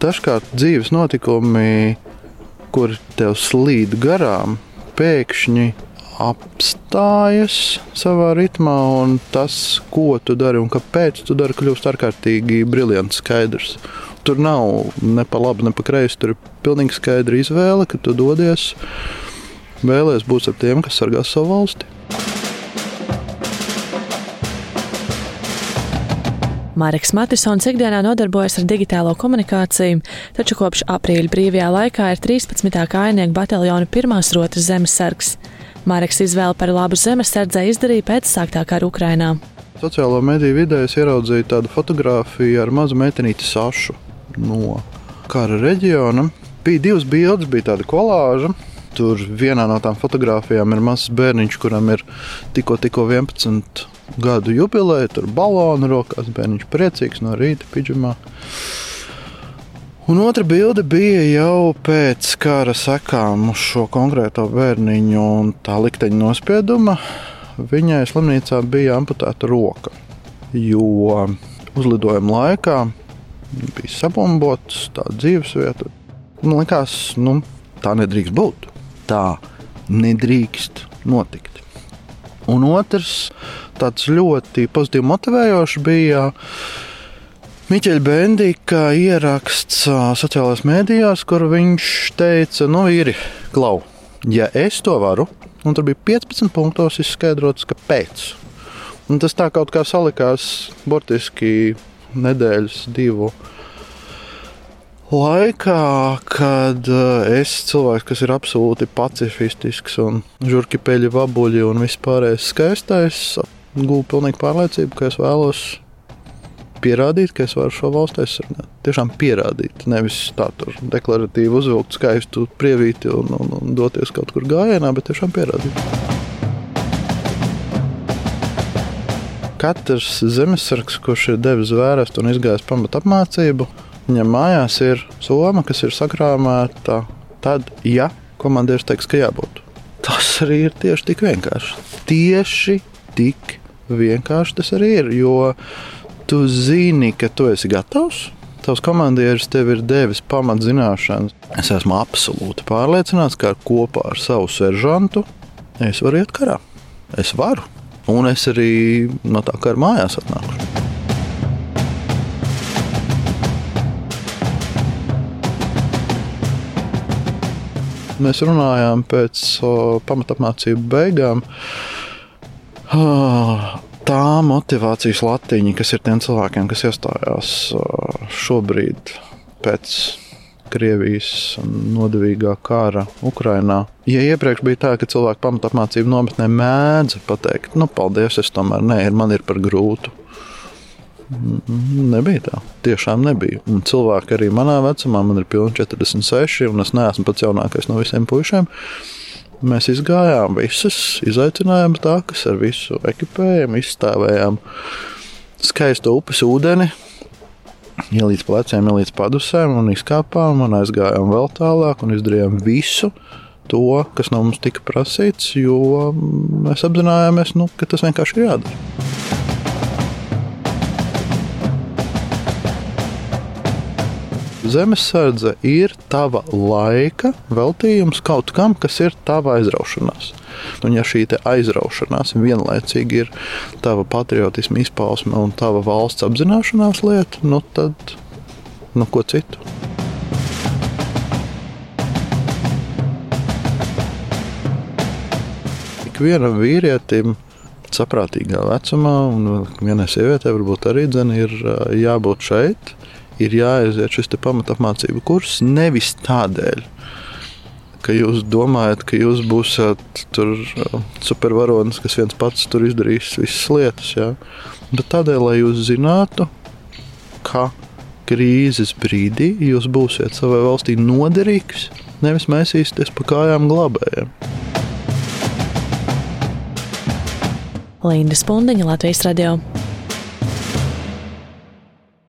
dažkārt dzīves notikumi, kuri tev slīd garām, pēkšņi apstājas savā ritmā, un tas, ko tu dari un kāpēc tu dari, kļūst ārkārtīgi brillants, skaidrs. Tur nav ne pa labi, ne pa kreisi. Tur ir pilnīgi skaidra izvēle, ka tu dodies, vēlēsies būt ar tiem, kas sargās savu valsti. Marks Matisons ikdienā nodarbojas ar digitālo komunikāciju, taču kopš aprīļa brīvajā laikā ir 13. kājnieku bataljona pirmās rotas zemesargs. Marks izvēle par labu zemesardzē izdarīja pēc sāktā kara Ukrainā. Sociālo mediju vidē es ieraudzīju tādu fotografiju ar mazu meitenīti Sašu no kara reģiona. Bija divas bildes, bija tāda kolāža. Tur vienā no tām fotografijām ir mazs bērniņš, kuram ir tikko, tikko 11 gadu jubileju, tur balonu rokās, bērniņš priecīgs no rīta pidžamā. Un otra bilde bija jau pēc kara sekām uz šo konkrēto bērniņu un tā likteņa nospieduma. Viņai slimnīcā bija amputēta roka, jo uzlidojuma laikā bija sabombots tā dzīvesvieta. Man liekas, nu, tā nedrīkst būt. Tā nedrīkst notikt. Un otrs, tāds ļoti pozitīvi motivējošs bija. Miķeļa Bendika ieraksts sociālajās mēdījās, kur viņš teica, nu, īri, klau, ja es to varu, un tur bija 15 punktos izskaidrots, kāpēc. Un tas tā kaut kā salikās burtiski nedēļas, divu laikā, kad es cilvēks, kas ir absolūti pacifistisks un žurki peļi vabuļi un vispārējais skaistais, gūju pilnīgi pārliecību, ka es vēlos pierādīt, ka es varu šo valsti aizsargāt. Tiešām pierādīt, nevis tā tur deklaratīvi uzvilkt skaistu prievīti un, un, un doties kaut kur gājienā, bet tiešām pierādīt. Katrs zemesargs, kurš ir devis vērstu un izgājis pamatu apmācību, viņam mājās ir soma, kas ir sakrāmēta tad, ja komandieris teiks, ka jābūt. Tas arī ir tieši tik vienkārši. Tieši tik vienkārši tas arī ir. Jo tu zini, ka tu esi gatavs. Tavs komandieris tev ir devis pamatzināšanas. Es esmu absolūti pārliecināts, ka kopā ar savu seržantu es varu iet karā. Es varu. Un es arī no tā kā ar mājās atnākušu. Mēs runājām pēc pamatapmācību beigām. Tā motivācijas latiņa, kas ir tiem cilvēkiem, kas iestājās šobrīd pēc Krievijas nodevīgā kara Ukrajinā. Ja iepriekš bija tā, ka cilvēki pamatapmācību nometnē mēdza pateikt, nu, paldies, es tomēr nē, man ir par grūtu. Nebija tā. Tiešām nebija. Un cilvēki arī manā vecumā, man ir pilni 46, un es neesmu pats jaunākais no visiem puišiem. Mēs izgājām visas izaicinājuma takas ar visu ekipējumu, izstāvējām skaistu upes ūdeni, ielīdz pleciem, ielīdz padusēm un izkāpām un aizgājām vēl tālāk un izdarījām visu to, kas no mums tika prasīts, jo mēs apzinājāmies, nu, ka tas vienkārši ir jādara. Zemesardze ir tava laika veltījums kaut kam, kas ir tava aizraušanās. Un, ja šī aizraušanās vienlaicīgi ir tava patriotisma izpausme un tava valsts apzināšanās lieta, nu tad nu, ko citu? Ikvienam vīrietim saprātīgā vecumā, un vienai sievietei varbūt arī dzen, ir jābūt šeit, ir jāaiziet šis pamatapmācību kurs nevis tādēļ, ka jūs domājat, ka jūs būsiet tur supervaronis, kas viens pats tur izdarīs visas lietas. Ja? Bet tādēļ, lai jūs zinātu, ka krīzes brīdī jūs būsiet savai valstī noderīgs, nevis mēsīsieties pa kājām glābējiem. Linda Spundiņa, Latvijas radio.